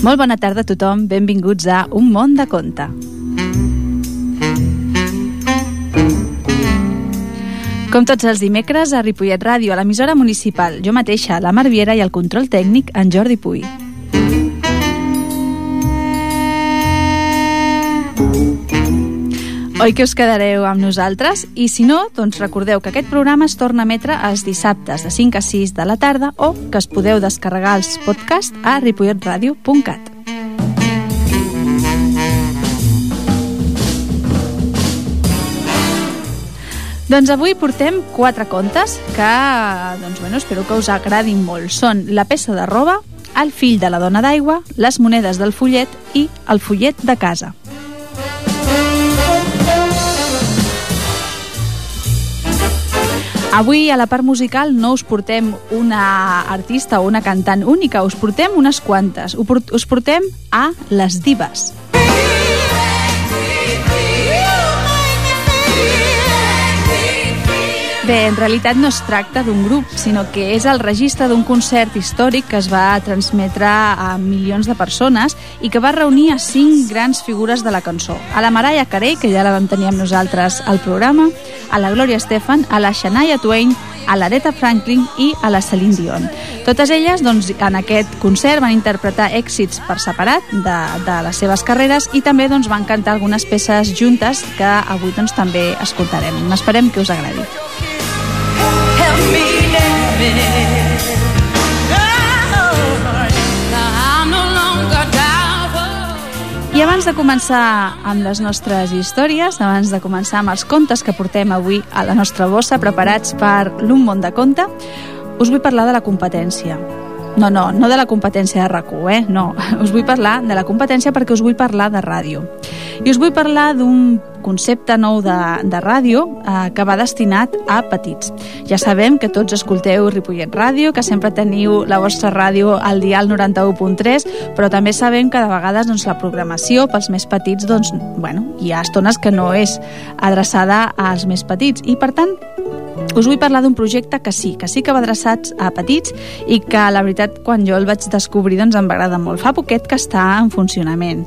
Molt bona tarda a tothom, benvinguts a Un món de conte. Com tots els dimecres, a Ripollet Ràdio, a l'emissora municipal, jo mateixa, la Mar Viera i el control tècnic, en Jordi Puy. Oi que us quedareu amb nosaltres? I si no, doncs recordeu que aquest programa es torna a emetre els dissabtes de 5 a 6 de la tarda o que es podeu descarregar els podcasts a ripolletradio.cat. Doncs avui portem quatre contes que, doncs, bueno, espero que us agradin molt. Són La peça de roba, El fill de la dona d'aigua, Les monedes del follet i El follet de casa. Avui a la part musical no us portem una artista o una cantant única, us portem unes quantes. Us portem a les divas. Bé, en realitat no es tracta d'un grup, sinó que és el registre d'un concert històric que es va transmetre a milions de persones i que va reunir a cinc grans figures de la cançó. A la Mariah Carey, que ja la vam tenir amb nosaltres al programa, a la Gloria Estefan, a la Shania Twain, a l'Aretha Franklin i a la Celine Dion. Totes elles, doncs, en aquest concert van interpretar èxits per separat de, de les seves carreres i també doncs, van cantar algunes peces juntes que avui doncs, també escoltarem. Esperem que us agradi. I abans de començar amb les nostres històries, abans de començar amb els contes que portem avui a la nostra bossa, preparats per l'Un món de conte, us vull parlar de la competència. No, no, no de la competència de rac eh? No, us vull parlar de la competència perquè us vull parlar de ràdio. I us vull parlar d'un concepte nou de, de ràdio eh, que va destinat a petits. Ja sabem que tots escolteu Ripollet Ràdio, que sempre teniu la vostra ràdio al dial 91.3, però també sabem que de vegades doncs, la programació pels més petits doncs, bueno, hi ha estones que no és adreçada als més petits i per tant us vull parlar d'un projecte que sí, que sí que va adreçat a petits i que la veritat quan jo el vaig descobrir doncs em va agradar molt. Fa poquet que està en funcionament.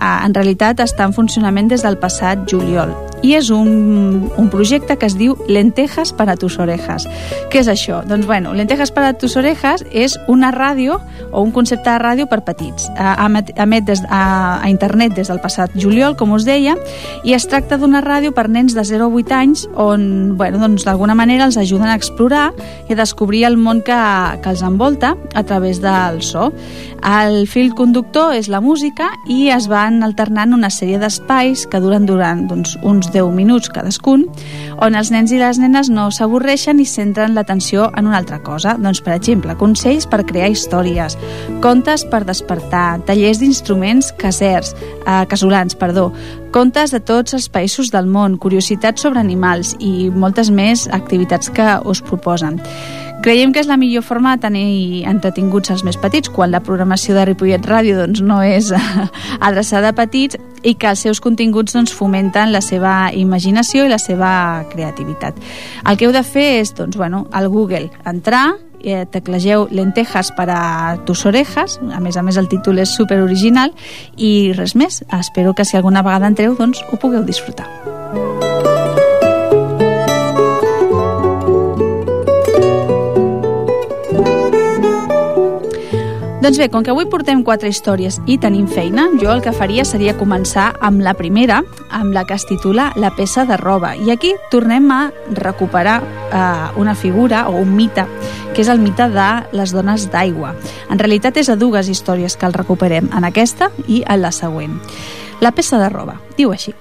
Uh, en realitat està en funcionament des del passat juliol i és un, un projecte que es diu Lentejas para tus orejas. Què és això? Doncs bueno, Lentejas para tus orejas és una ràdio o un concepte de ràdio per petits. Uh, emet des, a, a internet des del passat juliol, com us deia, i es tracta d'una ràdio per nens de 0 a 8 anys on, bueno, doncs d'alguna manera els ajuden a explorar i a descobrir el món que, que els envolta a través del so. El fil conductor és la música i es van alternant una sèrie d'espais que duren durant doncs, uns 10 minuts cadascun, on els nens i les nenes no s'avorreixen i centren l'atenció en una altra cosa. Doncs, per exemple, consells per crear històries, contes per despertar, tallers d'instruments casers, eh, casolans, perdó, contes de tots els països del món, curiositats sobre animals i moltes més activitats que us proposen. Creiem que és la millor forma de tenir entretinguts els més petits, quan la programació de Ripollet Ràdio doncs, no és adreçada a petits i que els seus continguts doncs, fomenten la seva imaginació i la seva creativitat. El que heu de fer és, doncs, bueno, al Google entrar, eh, teclegeu lentejas per a tus orejas, a més a més el títol és super original i res més, espero que si alguna vegada entreu doncs ho pugueu disfrutar. Doncs bé, com que avui portem quatre històries i tenim feina, jo el que faria seria començar amb la primera, amb la que es titula La peça de roba. I aquí tornem a recuperar eh, una figura o un mite, que és el mite de les dones d'aigua. En realitat és a dues històries que el recuperem, en aquesta i en la següent. La peça de roba, diu així.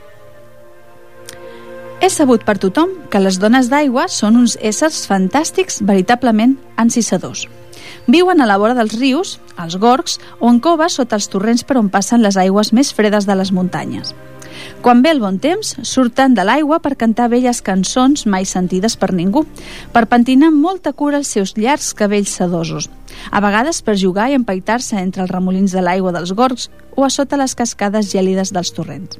És sabut per tothom que les dones d'aigua són uns éssers fantàstics veritablement encisadors. Viuen a la vora dels rius, als gorgs o en coves sota els torrents per on passen les aigües més fredes de les muntanyes. Quan ve el bon temps, surten de l'aigua per cantar velles cançons mai sentides per ningú, per pentinar amb molta cura els seus llargs cabells sedosos, a vegades per jugar i empaitar-se entre els remolins de l'aigua dels gorgs o a sota les cascades gèlides dels torrents.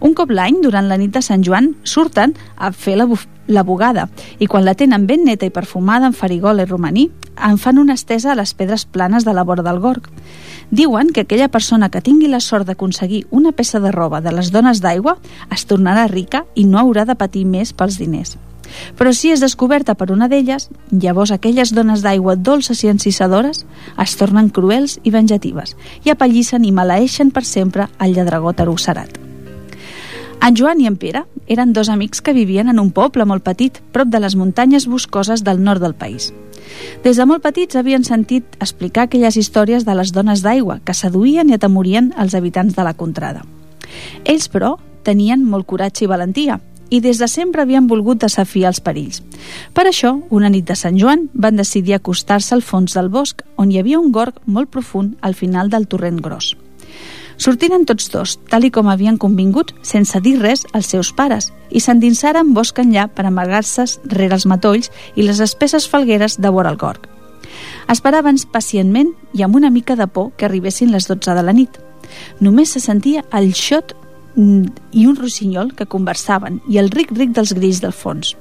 Un cop l'any, durant la nit de Sant Joan, surten a fer la, la bugada i quan la tenen ben neta i perfumada amb farigol i romaní, en fan una estesa a les pedres planes de la vora del Gorg. Diuen que aquella persona que tingui la sort d'aconseguir una peça de roba de les dones d'aigua es tornarà rica i no haurà de patir més pels diners. Però si és descoberta per una d'elles, llavors aquelles dones d'aigua dolces i encisadores es tornen cruels i venjatives i apallissen i maleeixen per sempre el lladregó tarosserat. En Joan i en Pere eren dos amics que vivien en un poble molt petit, prop de les muntanyes boscoses del nord del país. Des de molt petits havien sentit explicar aquelles històries de les dones d'aigua que seduïen i atemorien els habitants de la contrada. Ells, però, tenien molt coratge i valentia i des de sempre havien volgut desafiar els perills. Per això, una nit de Sant Joan, van decidir acostar-se al fons del bosc, on hi havia un gorg molt profund al final del torrent gros. Sortiren tots dos, tal i com havien convingut, sense dir res als seus pares, i s'endinsaren bosc enllà per amagar-se rere els matolls i les espesses falgueres de vora el gorg. Esperaven pacientment i amb una mica de por que arribessin les 12 de la nit. Només se sentia el xot i un rossinyol que conversaven i el ric-ric dels grills del fons.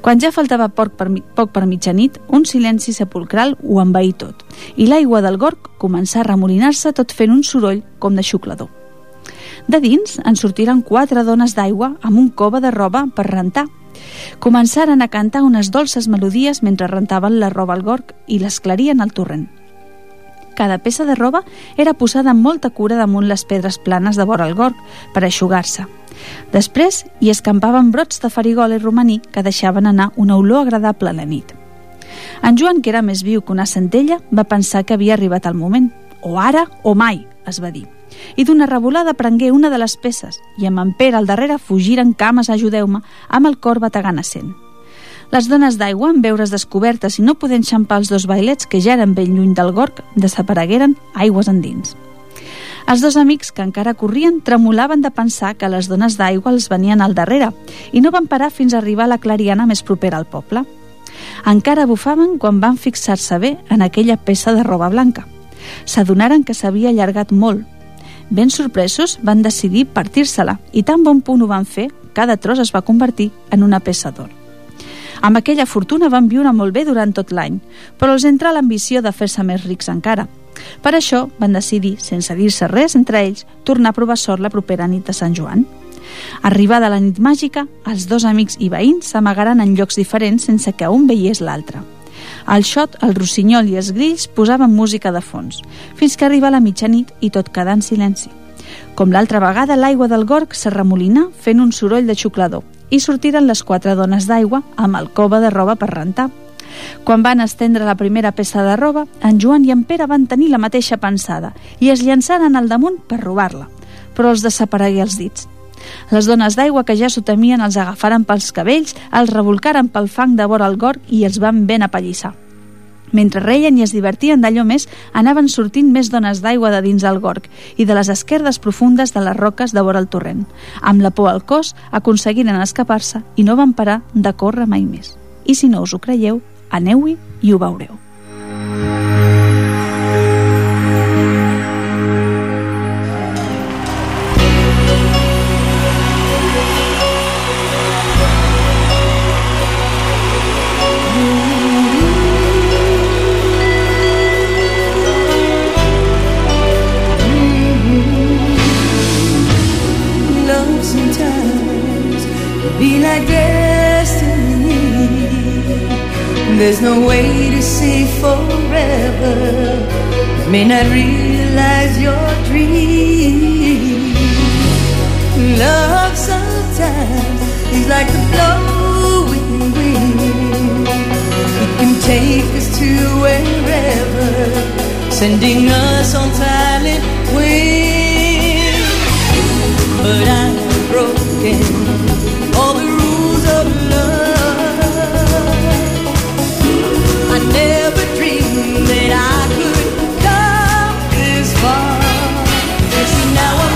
Quan ja faltava poc per, poc per mitjanit, un silenci sepulcral ho envaí tot i l'aigua del gorg començà a remolinar-se tot fent un soroll com de xuclador. De dins en sortiren quatre dones d'aigua amb un cova de roba per rentar. Començaren a cantar unes dolces melodies mentre rentaven la roba al gorg i l'esclarien al torrent. Cada peça de roba era posada amb molta cura damunt les pedres planes de vora el gorg per aixugar-se. Després hi escampaven brots de farigol i romaní que deixaven anar una olor agradable a la nit. En Joan, que era més viu que una centella, va pensar que havia arribat el moment. O ara o mai, es va dir. I d'una revolada prengué una de les peces i amb en Pere al darrere fugiren cames, ajudeu-me, amb el cor bategant a cent. Les dones d'aigua, en veure's descobertes i no podent xampar els dos bailets que ja eren ben lluny del gorg, desaparegueren aigües endins. Els dos amics, que encara corrien, tremolaven de pensar que les dones d'aigua els venien al darrere i no van parar fins a arribar a la clariana més propera al poble. Encara bufaven quan van fixar-se bé en aquella peça de roba blanca. S'adonaren que s'havia allargat molt. Ben sorpresos, van decidir partir-se-la i tan bon punt ho van fer, cada tros es va convertir en una peça d'or. Amb aquella fortuna van viure molt bé durant tot l'any, però els entra l'ambició de fer-se més rics encara. Per això van decidir, sense dir-se res entre ells, tornar a provar sort la propera nit de Sant Joan. Arribada la nit màgica, els dos amics i veïns s'amagaran en llocs diferents sense que un veiés l'altre. El xot, el rossinyol i els grills posaven música de fons, fins que arriba la mitjanit i tot quedà en silenci. Com l'altra vegada, l'aigua del gorg s'arremolinà fent un soroll de xuclador i sortiren les quatre dones d'aigua amb el cova de roba per rentar. Quan van estendre la primera peça de roba, en Joan i en Pere van tenir la mateixa pensada i es llançaren al damunt per robar-la, però els desaparegué els dits. Les dones d'aigua que ja s'ho temien els agafaren pels cabells, els revolcaren pel fang de vora el gorg i els van ben apallissar. Mentre reien i es divertien d'allò més, anaven sortint més dones d'aigua de dins el gorg i de les esquerdes profundes de les roques de vora el torrent. Amb la por al cos, aconseguiren escapar-se i no van parar de córrer mai més. I si no us ho creieu, aneu-hi i ho veureu. There's no way to say forever. You may not realize your dream. Love sometimes is like the blowing wind. It can take us to wherever, sending us on silent wings. But I'm broken. far. There's now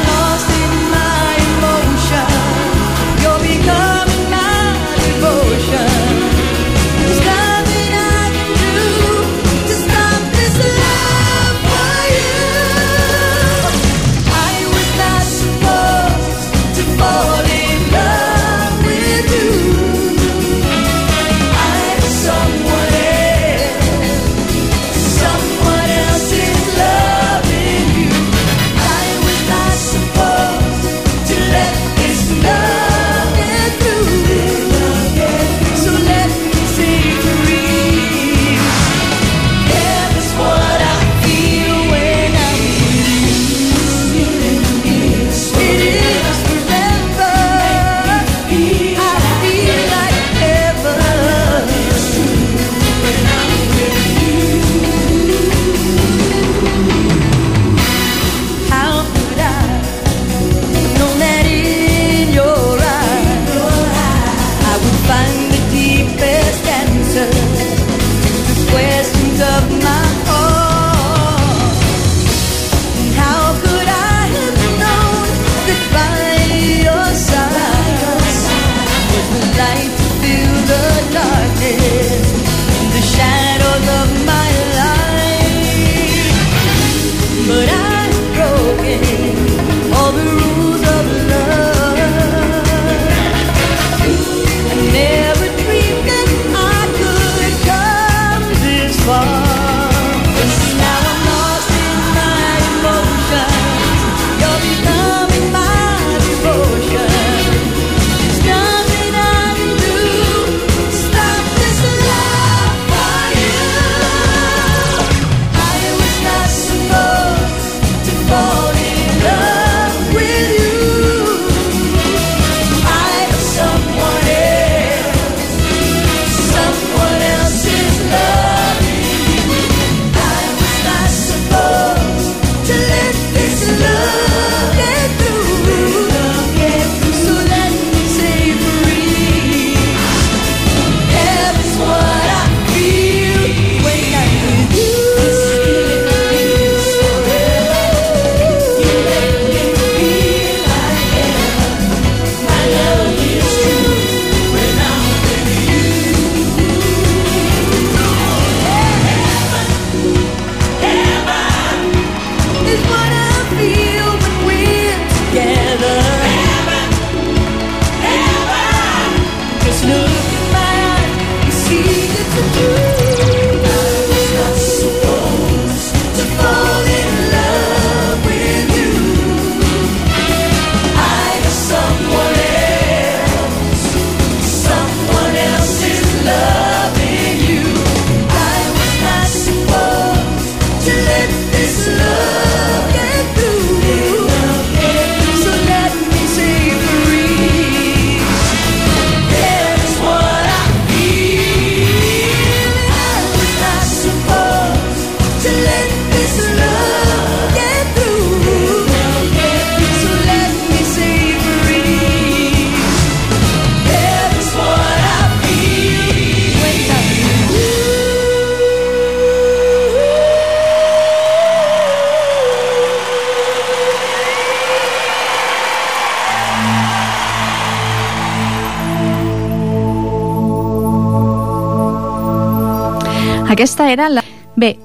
Aquesta era la... Bé,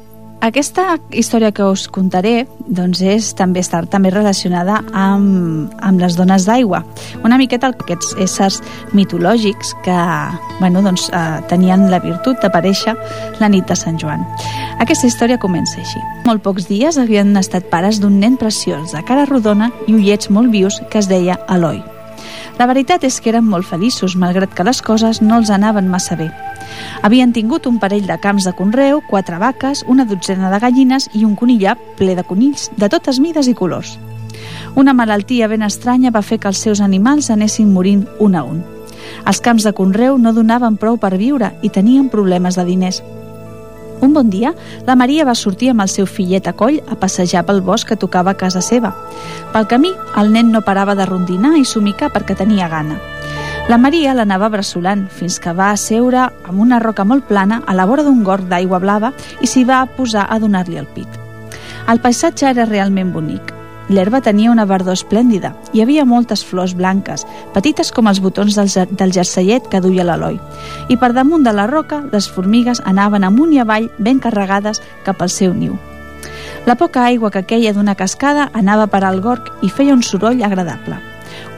aquesta història que us contaré doncs és també està també relacionada amb, amb les dones d'aigua. Una miqueta aquests éssers mitològics que bueno, doncs, eh, tenien la virtut d'aparèixer la nit de Sant Joan. Aquesta història comença així. Molt pocs dies havien estat pares d'un nen preciós, de cara rodona i ullets molt vius, que es deia Eloi. La veritat és que eren molt feliços, malgrat que les coses no els anaven massa bé. Havien tingut un parell de camps de conreu, quatre vaques, una dotzena de gallines i un conillar ple de conills, de totes mides i colors. Una malaltia ben estranya va fer que els seus animals anessin morint un a un. Els camps de conreu no donaven prou per viure i tenien problemes de diners. Un bon dia, la Maria va sortir amb el seu fillet a coll a passejar pel bosc que tocava a casa seva. Pel camí, el nen no parava de rondinar i somicar perquè tenia gana. La Maria l'anava bressolant fins que va asseure amb una roca molt plana a la vora d'un gord d'aigua blava i s'hi va posar a donar-li el pit. El paisatge era realment bonic. L'herba tenia una verdor esplèndida. Hi havia moltes flors blanques, petites com els botons del, del jerseillet que duia l'Eloi. I per damunt de la roca, les formigues anaven amunt i avall ben carregades cap al seu niu. La poca aigua que queia d'una cascada anava per al gorg i feia un soroll agradable.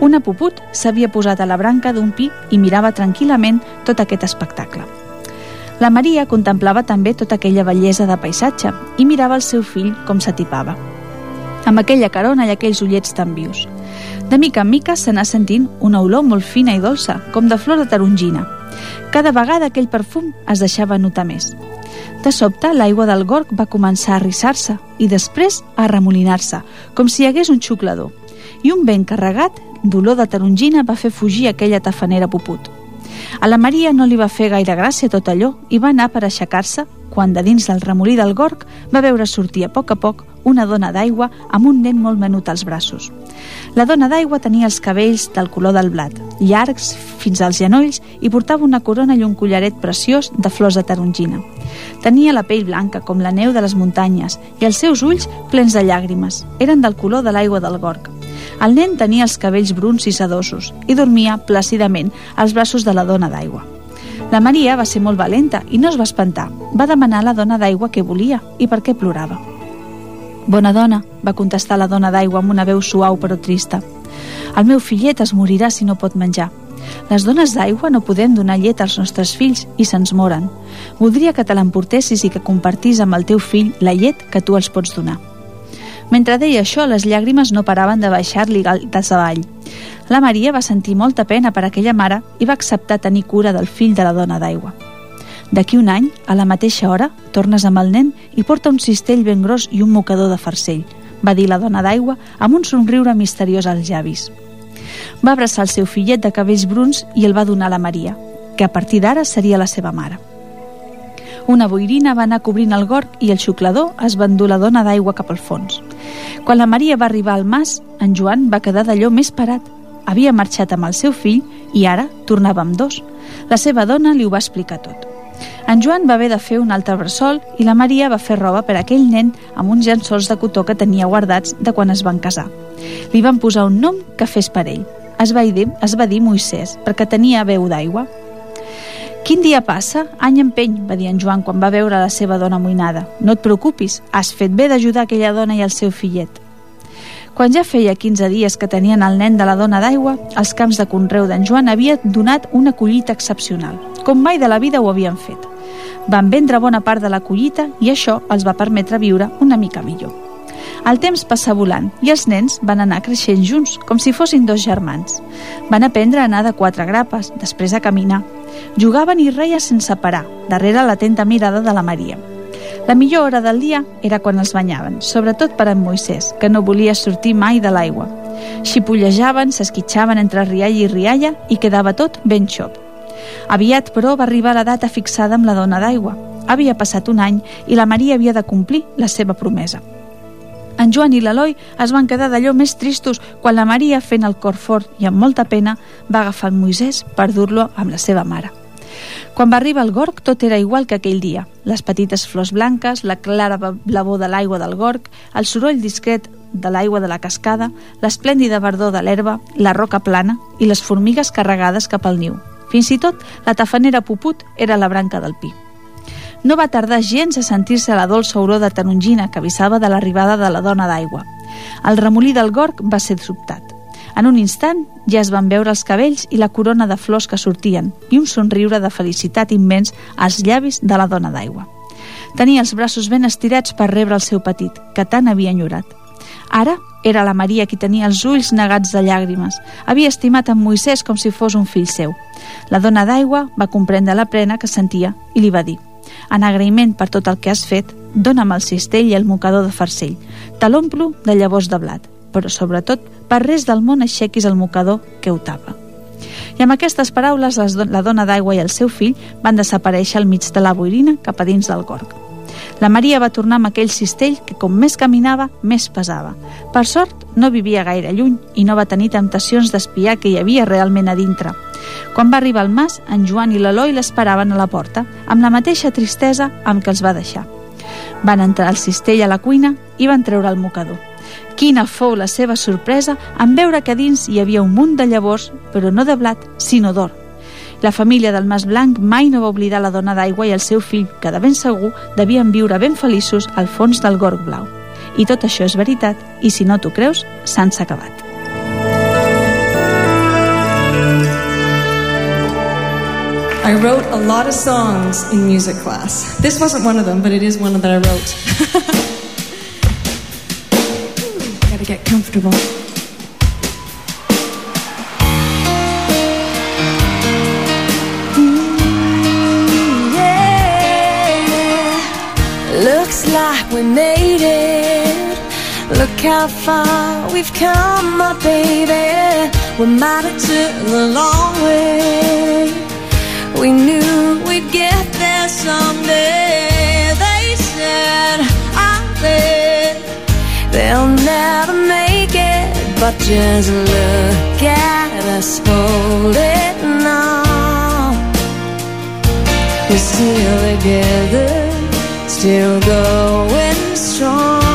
Una puput s'havia posat a la branca d'un pi i mirava tranquil·lament tot aquest espectacle. La Maria contemplava també tota aquella bellesa de paisatge i mirava el seu fill com s'atipava. Amb aquella carona i aquells ullets tan vius. De mica en mica s'anà sentint una olor molt fina i dolça, com de flor de tarongina. Cada vegada aquell perfum es deixava notar més. De sobte, l'aigua del gorg va començar a rissar-se i després a remolinar-se, com si hi hagués un xuclador. I un vent carregat d'olor de tarongina va fer fugir aquella tafanera puput. A la Maria no li va fer gaire gràcia tot allò i va anar per aixecar-se quan de dins del remolí del gorg va veure sortir a poc a poc una dona d'aigua amb un nen molt menut als braços. La dona d'aigua tenia els cabells del color del blat, llargs fins als genolls i portava una corona i un collaret preciós de flors de tarongina. Tenia la pell blanca com la neu de les muntanyes i els seus ulls plens de llàgrimes. Eren del color de l'aigua del gorg. El nen tenia els cabells bruns i sedosos i dormia plàcidament als braços de la dona d'aigua. La Maria va ser molt valenta i no es va espantar. Va demanar a la dona d'aigua què volia i per què plorava. Bona dona, va contestar la dona d'aigua amb una veu suau però trista. El meu fillet es morirà si no pot menjar. Les dones d'aigua no podem donar llet als nostres fills i se'ns moren. Voldria que te l'emportessis i que compartís amb el teu fill la llet que tu els pots donar. Mentre deia això, les llàgrimes no paraven de baixar-li des avall. La Maria va sentir molta pena per aquella mare i va acceptar tenir cura del fill de la dona d'aigua. D'aquí un any, a la mateixa hora, tornes amb el nen i porta un cistell ben gros i un mocador de farcell, va dir la dona d'aigua amb un somriure misteriós als llavis. Va abraçar el seu fillet de cabells bruns i el va donar a la Maria, que a partir d'ara seria la seva mare. Una boirina va anar cobrint el gorg i el xuclador es va endur la dona d'aigua cap al fons. Quan la Maria va arribar al mas, en Joan va quedar d'allò més parat. Havia marxat amb el seu fill i ara tornava amb dos. La seva dona li ho va explicar tot. En Joan va haver de fer un altre bressol i la Maria va fer roba per a aquell nen amb uns llençols de cotó que tenia guardats de quan es van casar. Li van posar un nom que fes per ell. Es va dir, es va dir Moisès, perquè tenia veu d'aigua. Quin dia passa? Any empeny, va dir en Joan quan va veure la seva dona amoïnada. No et preocupis, has fet bé d'ajudar aquella dona i el seu fillet. Quan ja feia 15 dies que tenien el nen de la dona d'aigua, els camps de conreu d'en Joan havia donat una collita excepcional, com mai de la vida ho havien fet. Van vendre bona part de la collita i això els va permetre viure una mica millor. El temps passa volant i els nens van anar creixent junts, com si fossin dos germans. Van aprendre a anar de quatre grapes, després a caminar. Jugaven i reia sense parar, darrere l'atenta mirada de la Maria. La millor hora del dia era quan els banyaven, sobretot per en Moisès, que no volia sortir mai de l'aigua. Xipollejaven, s'esquitxaven entre rialla i rialla i quedava tot ben xop. Aviat, però, va arribar la data fixada amb la dona d'aigua. Havia passat un any i la Maria havia de complir la seva promesa. En Joan i l'Eloi es van quedar d'allò més tristos quan la Maria, fent el cor fort i amb molta pena, va agafar en Moisès per dur-lo amb la seva mare. Quan va arribar al Gorg tot era igual que aquell dia. Les petites flors blanques, la clara blavor de l'aigua del Gorg, el soroll discret de l'aigua de la cascada, l'esplèndida verdor de l'herba, la roca plana i les formigues carregades cap al niu. Fins i tot la tafanera puput era la branca del pi. no va tardar gens a sentir-se la dolça olor de tarongina que avisava de l'arribada de la dona d'aigua. El remolí del gorg va ser sobtat. En un instant ja es van veure els cabells i la corona de flors que sortien i un somriure de felicitat immens als llavis de la dona d'aigua. Tenia els braços ben estirats per rebre el seu petit, que tant havia enyorat. Ara era la Maria qui tenia els ulls negats de llàgrimes. Havia estimat en Moisès com si fos un fill seu. La dona d'aigua va comprendre la plena que sentia i li va dir en agraïment per tot el que has fet, dona'm el cistell i el mocador de farcell. Te l'omplo de llavors de blat, però sobretot per res del món aixequis el mocador que ho tapa. I amb aquestes paraules la dona d'aigua i el seu fill van desaparèixer al mig de la boirina cap a dins del gorg. La Maria va tornar amb aquell cistell que com més caminava, més pesava. Per sort, no vivia gaire lluny i no va tenir temptacions d'espiar que hi havia realment a dintre. Quan va arribar al mas, en Joan i l'Eloi l'esperaven a la porta, amb la mateixa tristesa amb què els va deixar. Van entrar al cistell a la cuina i van treure el mocador. Quina fou la seva sorpresa en veure que dins hi havia un munt de llavors, però no de blat, sinó d'or. La família del Mas Blanc mai no va oblidar la dona d'aigua i el seu fill, que de ben segur devien viure ben feliços al fons del gorg blau. I tot això és veritat, i si no t'ho creus, s'han acabat. I wrote a lot of songs in music class. This wasn't one of them, but it is one that I wrote. Get comfortable. Mm, Looks like we made it. Look how far we've come, my baby. We might have took the long way. We knew we'd get there someday. They'll never make it. But just look at us holding on. We're still together, still going strong.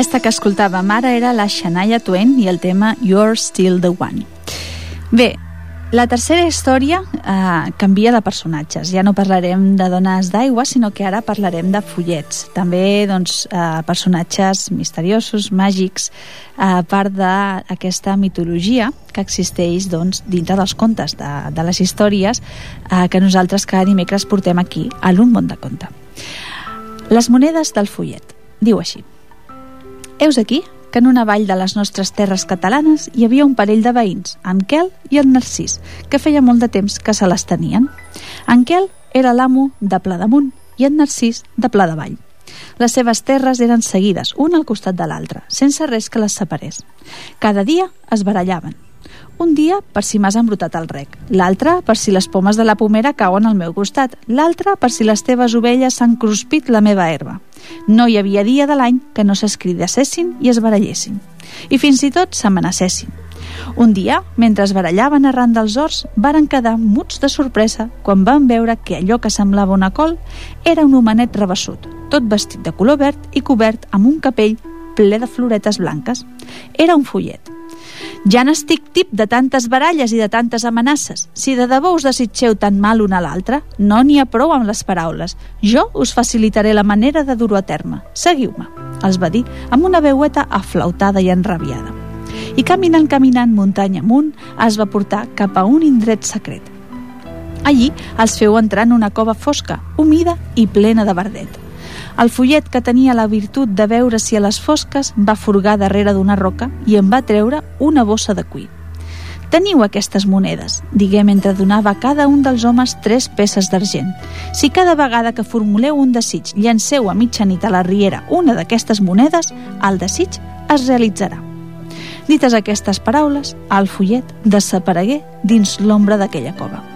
Aquesta que escoltàvem ara era la Shania Twain i el tema You're Still the One. Bé, la tercera història eh, canvia de personatges. Ja no parlarem de dones d'aigua, sinó que ara parlarem de follets. També doncs, eh, personatges misteriosos, màgics, a part d'aquesta mitologia que existeix doncs, dintre dels contes, de, de les històries eh, que nosaltres cada dimecres portem aquí, a l'Un món de conte. Les monedes del follet. Diu així. Heus aquí que en una vall de les nostres terres catalanes hi havia un parell de veïns, en Quel i en Narcís, que feia molt de temps que se les tenien. En Quel era l'amo de Pla damunt i en Narcís de Pla davall. Les seves terres eren seguides, una al costat de l'altra, sense res que les separés. Cada dia es barallaven. Un dia per si m'has embrutat el rec, l'altre per si les pomes de la pomera cauen al meu costat, l'altre per si les teves ovelles s'han cruspit la meva herba. No hi havia dia de l'any que no s'escridassessin i es barallessin. I fins i tot s'amenacessin. Un dia, mentre es barallaven arran dels horts, varen quedar muts de sorpresa quan van veure que allò que semblava una col era un homenet rebassut, tot vestit de color verd i cobert amb un capell ple de floretes blanques. Era un follet. Ja n'estic tip de tantes baralles i de tantes amenaces. Si de debò us desitgeu tan mal una a l'altra, no n'hi ha prou amb les paraules. Jo us facilitaré la manera de dur-ho a terme. Seguiu-me, els va dir, amb una veueta aflautada i enrabiada. I caminant, caminant, muntanya amunt, es va portar cap a un indret secret. Allí els feu entrar en una cova fosca, humida i plena de verdet. El follet, que tenia la virtut de veure si a les fosques, va furgar darrere d'una roca i en va treure una bossa de cuir. Teniu aquestes monedes, digué mentre donava a cada un dels homes tres peces d'argent. Si cada vegada que formuleu un desig llanceu a mitjanit a la riera una d'aquestes monedes, el desig es realitzarà. Dites aquestes paraules, el follet desaparegué dins l'ombra d'aquella cova.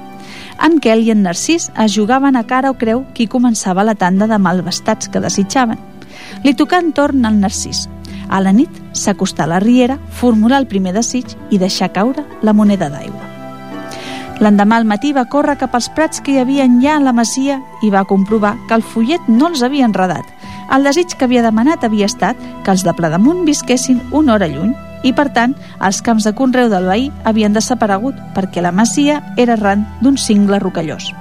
En Quel i en Narcís es jugaven a cara o creu qui començava la tanda de malvestats que desitjaven. Li tocà en torn al Narcís. A la nit s'acostà a la riera, formular el primer desig i deixar caure la moneda d'aigua. L'endemà al matí va córrer cap als prats que hi havia enllà a la masia i va comprovar que el follet no els havia enredat. El desig que havia demanat havia estat que els de Pladamunt visquessin una hora lluny i, per tant, els camps de conreu del veí havien desaparegut perquè la masia era arran d'un cingle rocallós.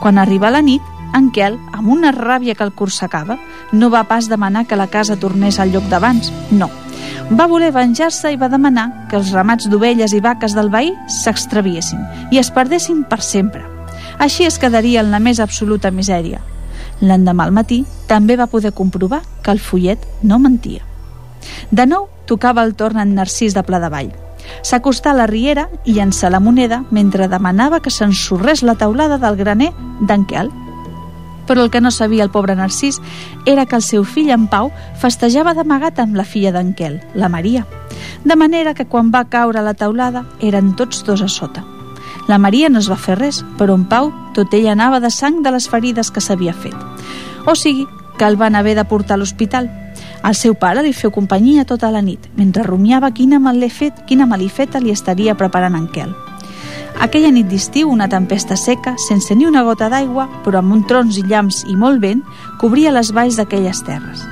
Quan arriba la nit, en Quel, amb una ràbia que el cursacava, no va pas demanar que la casa tornés al lloc d'abans, no. Va voler venjar-se i va demanar que els ramats d'ovelles i vaques del veí s'extraviessin i es perdessin per sempre. Així es quedaria en la més absoluta misèria. L'endemà al matí també va poder comprovar que el follet no mentia. De nou tocava el torn en Narcís de Pla de Vall. S'acostà a la riera i llançà la moneda mentre demanava que s'ensorrés la taulada del graner d'en Quel. Però el que no sabia el pobre Narcís era que el seu fill en Pau festejava d'amagat amb la filla d'en Quel, la Maria. De manera que quan va caure la taulada eren tots dos a sota. La Maria no es va fer res, però en Pau tot ell anava de sang de les ferides que s'havia fet. O sigui, que el van haver de portar a l'hospital. El seu pare li feu companyia tota la nit, mentre rumiava quina, malefet, quina malifeta li estaria preparant en Quel. Aquella nit d'estiu, una tempesta seca, sense ni una gota d'aigua, però amb un trons i llamps i molt vent, cobria les valls d'aquelles terres.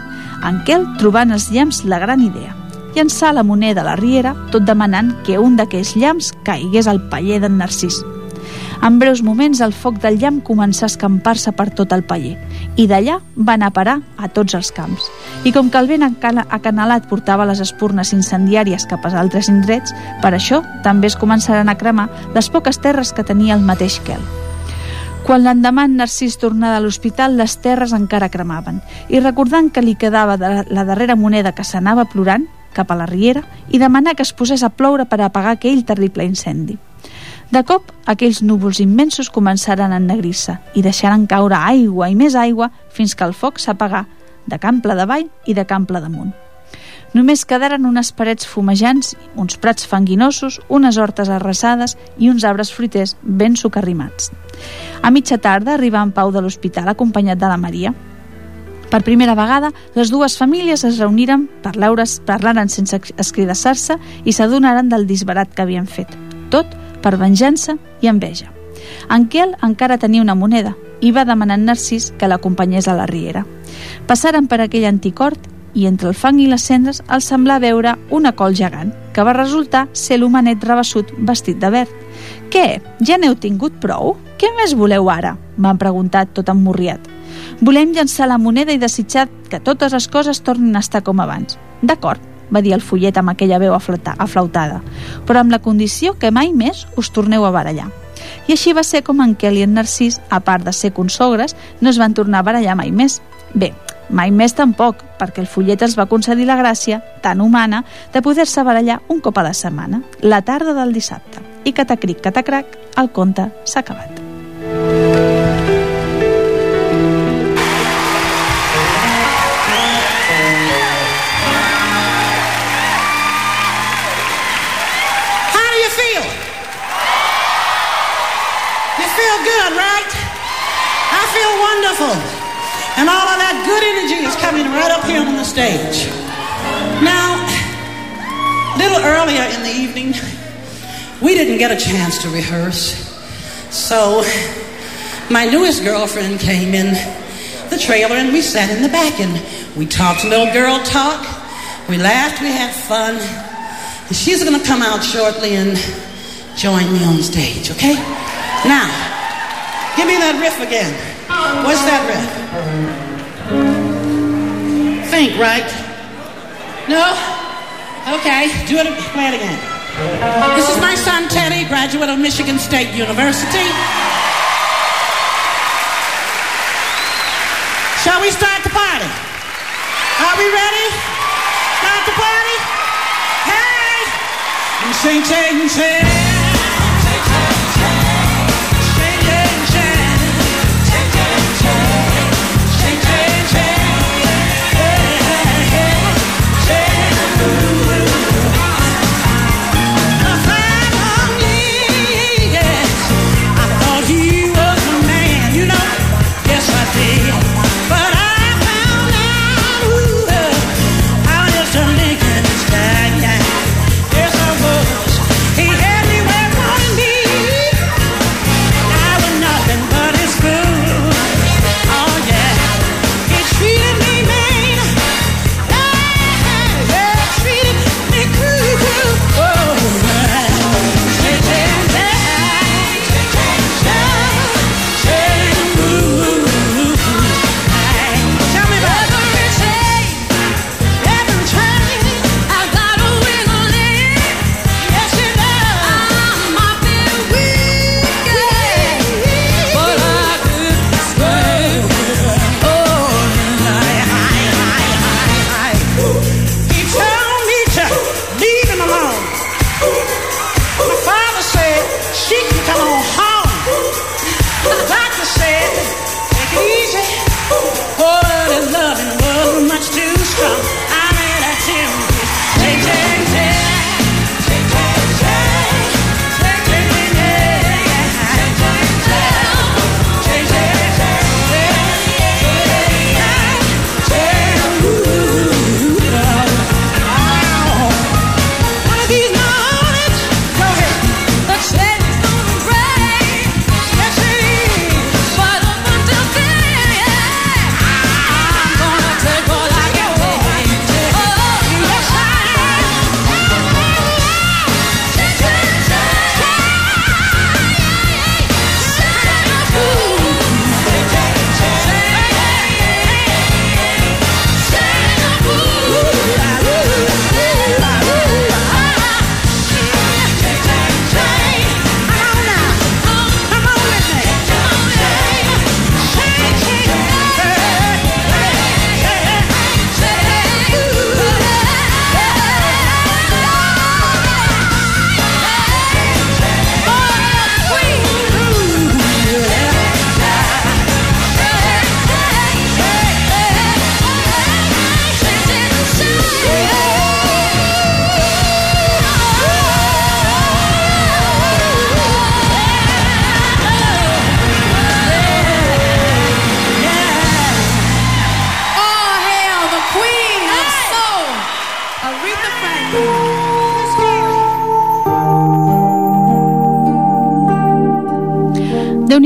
En Quel, trobant els llamps, la gran idea. Llançar la moneda a la riera, tot demanant que un d'aquells llamps caigués al paller d'en Narcís. En breus moments el foc del llamp començà a escampar-se per tot el paller i d'allà va anar a parar a tots els camps. I com que el vent acanalat portava les espurnes incendiàries cap als altres indrets, per això també es començaran a cremar les poques terres que tenia el mateix Quel. Quan l'endemà en Narcís tornà de l'hospital, les terres encara cremaven, i recordant que li quedava de la darrera moneda que s'anava plorant, cap a la riera, i demanar que es posés a ploure per apagar aquell terrible incendi. De cop, aquells núvols immensos començaren a ennegrir-se i deixaren caure aigua i més aigua fins que el foc s'apagà de cample davall i de cample damunt. Només quedaren unes parets fumejants, uns prats fanguinosos, unes hortes arrasades i uns arbres fruiters ben socarrimats. A mitja tarda arribà en Pau de l'hospital acompanyat de la Maria. Per primera vegada, les dues famílies es reuniren, parlaren sense escridassar-se i s'adonaren del disbarat que havien fet. Tot per venjança i enveja. En Quel encara tenia una moneda i va demanar a Narcís que l'acompanyés a la riera. Passaren per aquell antic hort i entre el fang i les cendres els semblà veure una col gegant, que va resultar ser l'homenet rebassut vestit de verd. Què? Ja n'heu tingut prou? Què més voleu ara? M'han preguntat tot emmorriat. Volem llançar la moneda i desitjar que totes les coses tornin a estar com abans. D'acord, va dir el follet amb aquella veu aflauta- aflautada, però amb la condició que mai més us torneu a barallar. I així va ser com en Kelly i en Narcís, a part de ser consogres, no es van tornar a barallar mai més. Bé, mai més tampoc, perquè el follet els va concedir la gràcia, tan humana, de poder-se barallar un cop a la setmana, la tarda del dissabte. I catacric, catacrac, el conte s'ha acabat. And all of that good energy is coming right up here on the stage. Now, a little earlier in the evening, we didn't get a chance to rehearse. So, my newest girlfriend came in the trailer and we sat in the back and we talked a little girl talk. We laughed, we had fun. And she's to come out shortly and join me on stage, okay? Now, give me that riff again. What's that riff? Think, right? No? Okay, do it, play it again. This is my son Teddy, graduate of Michigan State University. Shall we start the party? Are we ready? Start the party? Hey! Sing, sing, sing.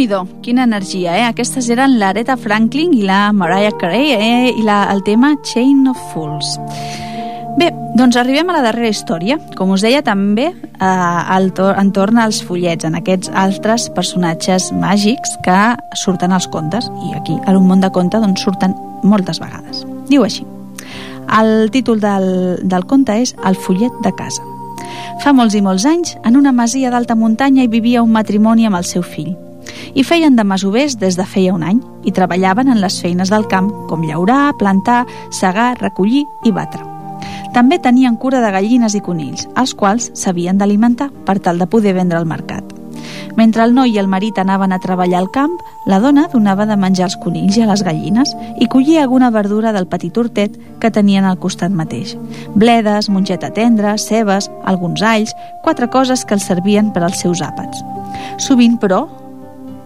Nhi quina energia, eh? Aquestes eren l'Aretha Franklin i la Mariah Carey, eh? I la, el tema Chain of Fools. Bé, doncs arribem a la darrera història. Com us deia, també eh, al to entorn als follets, en aquests altres personatges màgics que surten als contes, i aquí, a un món de conte, doncs surten moltes vegades. Diu així. El títol del, del conte és El follet de casa. Fa molts i molts anys, en una masia d'alta muntanya hi vivia un matrimoni amb el seu fill. I feien de masovers des de feia un any i treballaven en les feines del camp, com llaurar, plantar, segar, recollir i batre. També tenien cura de gallines i conills, els quals s'havien d'alimentar per tal de poder vendre al mercat. Mentre el noi i el marit anaven a treballar al camp, la dona donava de menjar als conills i a les gallines i collia alguna verdura del petit hortet que tenien al costat mateix. Bledes, mongeta tendra, cebes, alguns alls, quatre coses que els servien per als seus àpats. Sovint, però,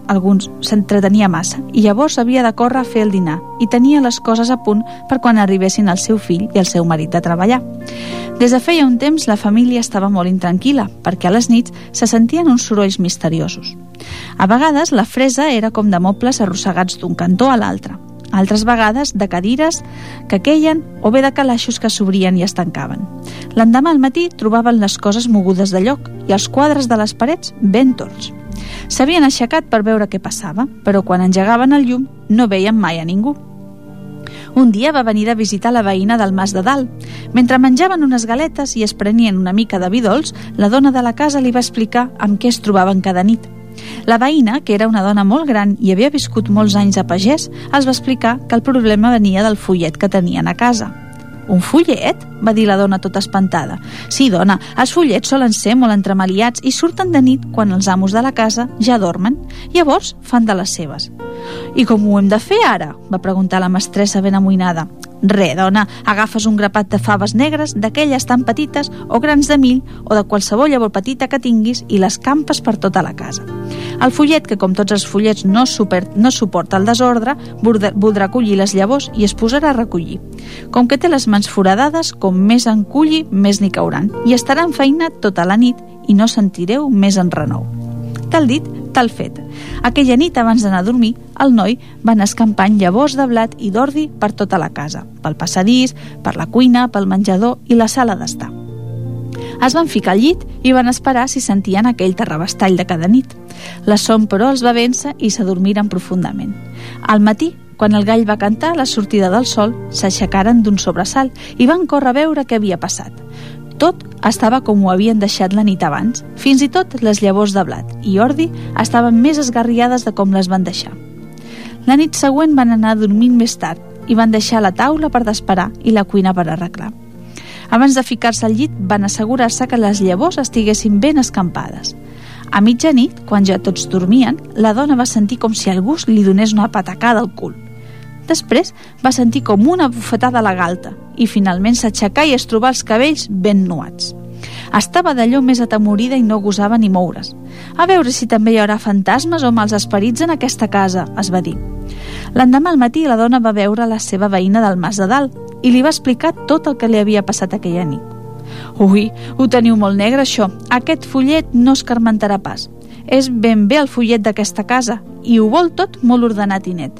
alguns s'entretenia massa i llavors havia de córrer a fer el dinar i tenia les coses a punt per quan arribessin el seu fill i el seu marit de treballar. Des de feia un temps la família estava molt intranquil·la perquè a les nits se sentien uns sorolls misteriosos. A vegades la fresa era com de mobles arrossegats d'un cantó a l'altre, altres vegades de cadires que queien o bé de calaixos que s'obrien i es tancaven. L'endemà al matí trobaven les coses mogudes de lloc i els quadres de les parets ben torts. S'havien aixecat per veure què passava, però quan engegaven el llum no veien mai a ningú. Un dia va venir de visitar la veïna del Mas de Dalt. Mentre menjaven unes galetes i es prenien una mica de vi dolç, la dona de la casa li va explicar amb què es trobaven cada nit. La veïna, que era una dona molt gran i havia viscut molts anys a pagès, els va explicar que el problema venia del follet que tenien a casa. Un follet? va dir la dona tota espantada. Sí, dona, els follets solen ser molt entremaliats i surten de nit quan els amos de la casa ja dormen. Llavors fan de les seves. I com ho hem de fer ara? va preguntar la mestressa ben amoïnada. Re, dona, agafes un grapat de faves negres, d'aquelles tan petites, o grans de mill, o de qualsevol llavor petita que tinguis, i les campes per tota la casa. El follet, que com tots els follets no, super, no suporta el desordre, voldrà, collir les llavors i es posarà a recollir. Com que té les mans foradades, com més en culli, més n'hi cauran, i estarà en feina tota la nit i no sentireu més enrenou. Tal dit, tal fet. Aquella nit, abans d'anar a dormir, el noi va anar escampant llavors de blat i d'ordi per tota la casa, pel passadís, per la cuina, pel menjador i la sala d'estar. Es van ficar al llit i van esperar si sentien aquell terrabastall de cada nit. La son, però, els va vèncer i s'adormiren profundament. Al matí, quan el gall va cantar la sortida del sol, s'aixecaren d'un sobresalt i van córrer a veure què havia passat. Tot estava com ho havien deixat la nit abans. Fins i tot les llavors de blat i ordi estaven més esgarriades de com les van deixar. La nit següent van anar dormint més tard i van deixar la taula per desperar i la cuina per arreglar. Abans de ficar-se al llit, van assegurar-se que les llavors estiguessin ben escampades. A mitjanit, quan ja tots dormien, la dona va sentir com si algú li donés una patacada al cul. Després va sentir com una bufetada a la galta i finalment s'aixecà i es trobà els cabells ben nuats. Estava d'allò més atemorida i no gosava ni moure's. A veure si també hi haurà fantasmes o mals esperits en aquesta casa, es va dir. L'endemà al matí la dona va veure la seva veïna del Mas de Dalt i li va explicar tot el que li havia passat aquella nit. Ui, ho teniu molt negre, això. Aquest follet no es carmentarà pas. És ben bé el follet d'aquesta casa i ho vol tot molt ordenat i net.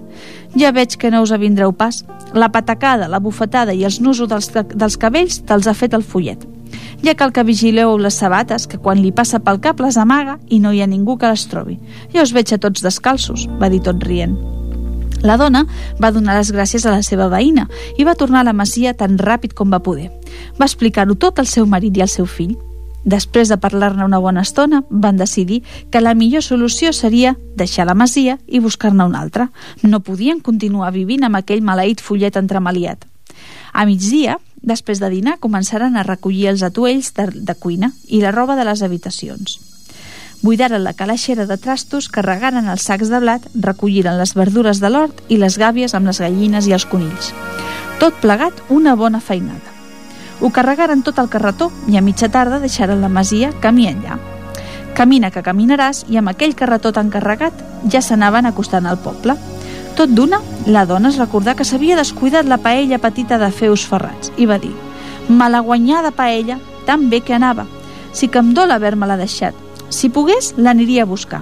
Ja veig que no us avindreu pas. La patacada, la bufetada i els nusos dels, dels cabells te'ls ha fet el follet. Ja cal que vigileu les sabates, que quan li passa pel cap les amaga i no hi ha ningú que les trobi. Ja us veig a tots descalços, va dir tot rient. La dona va donar les gràcies a la seva veïna i va tornar a la masia tan ràpid com va poder. Va explicar-ho tot al seu marit i al seu fill. Després de parlar-ne una bona estona, van decidir que la millor solució seria deixar la masia i buscar-ne una altra. No podien continuar vivint amb aquell maleït follet entremaliat. A migdia, després de dinar, començaren a recollir els atuells de, de cuina i la roba de les habitacions. Buidaren la calaixera de trastos, carregaren els sacs de blat, recolliren les verdures de l'hort i les gàbies amb les gallines i els conills. Tot plegat, una bona feinada. Ho carregaren tot al carretó i a mitja tarda deixaren la masia camí enllà. Camina que caminaràs i amb aquell carretó tan carregat ja s'anaven acostant al poble. Tot d'una, la dona es recordà que s'havia descuidat la paella petita de feus ferrats i va dir «Malaguanyada paella, tan bé que anava. Sí que em dol haver-me-la deixat. Si pogués, l'aniria a buscar.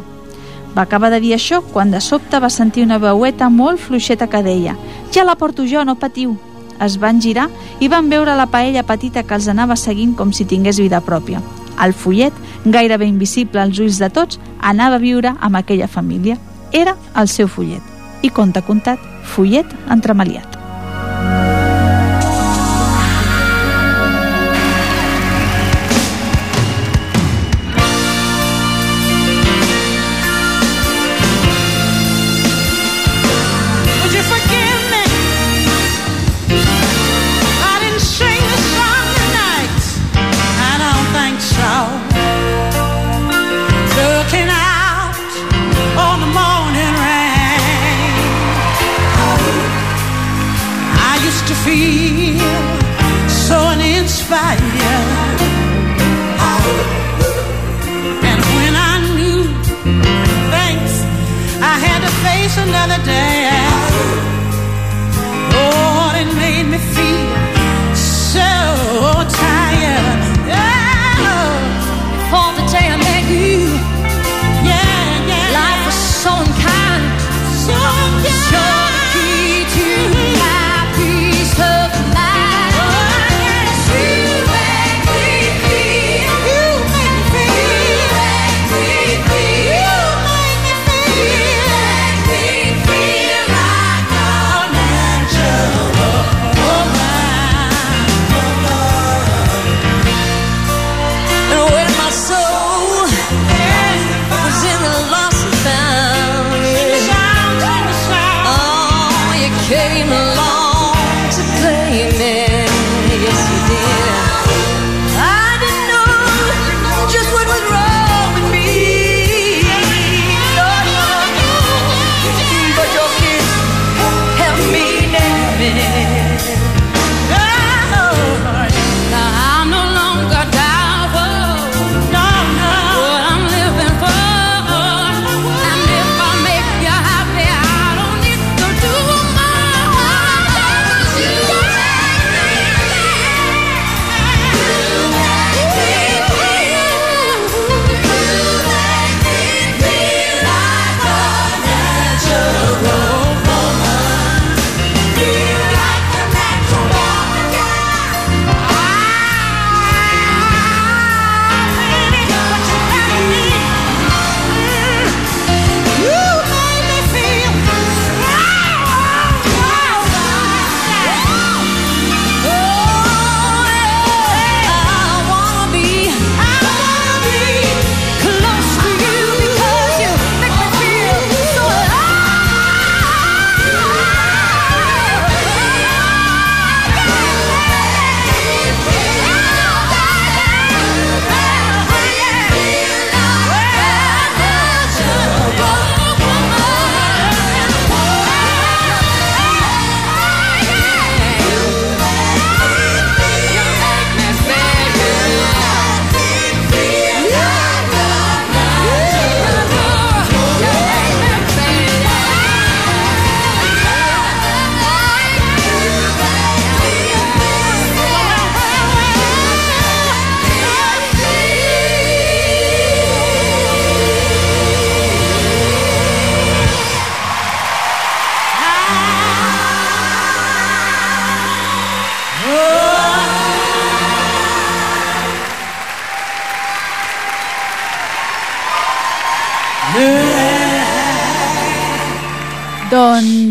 Va acabar de dir això quan de sobte va sentir una veueta molt fluixeta que deia «Ja la porto jo, no patiu!» Es van girar i van veure la paella petita que els anava seguint com si tingués vida pròpia. El follet, gairebé invisible als ulls de tots, anava a viure amb aquella família. Era el seu follet. I conte contat, follet entremaliat. Another day.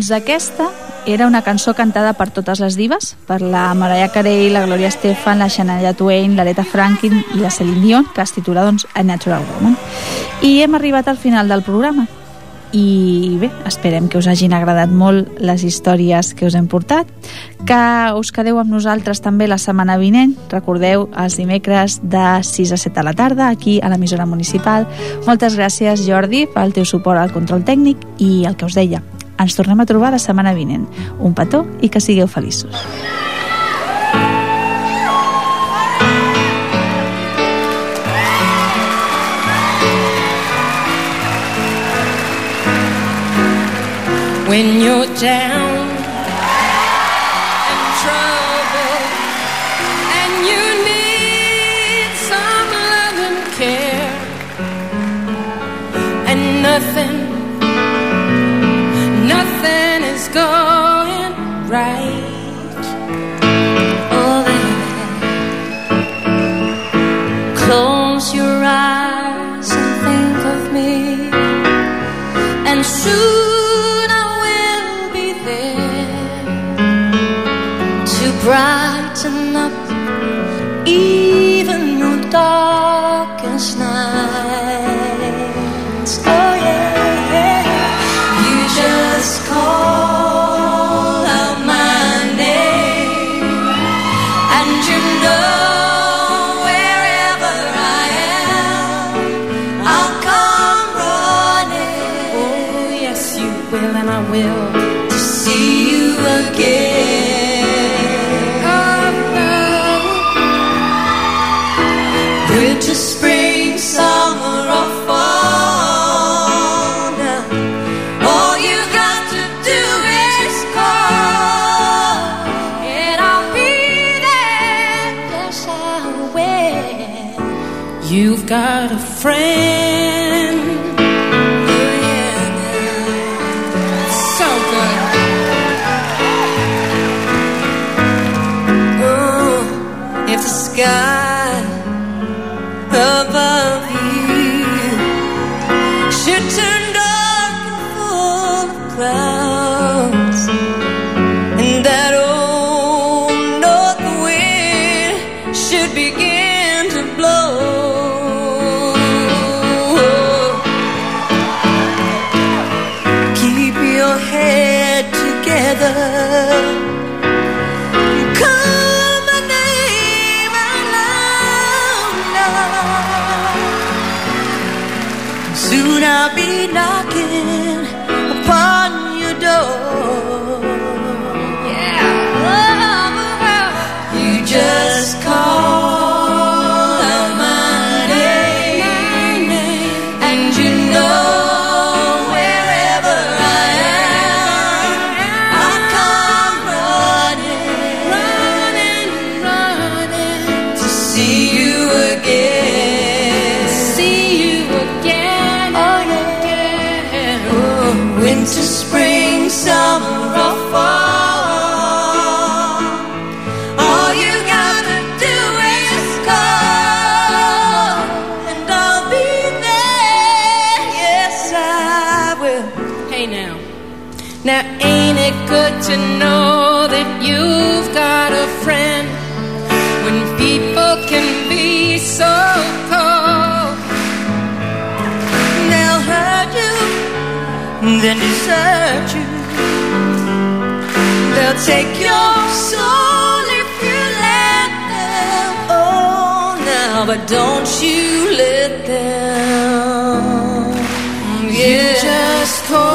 Doncs aquesta era una cançó cantada per totes les divas, per la Mariah Carey, la Gloria Estefan, la Shania Twain, l'Aretha Franklin i la Celine Dion, que es titula doncs, A Natural Woman. I hem arribat al final del programa. I bé, esperem que us hagin agradat molt les històries que us hem portat, que us quedeu amb nosaltres també la setmana vinent, recordeu, els dimecres de 6 a 7 a la tarda, aquí a l'emissora municipal. Moltes gràcies, Jordi, pel teu suport al control tècnic i el que us deia, ens tornem a trobar la setmana vinent. Un petó i que sigueu feliços. when you're down be knocking. take your soul if you let them. Oh, now, but don't you let them. You just call.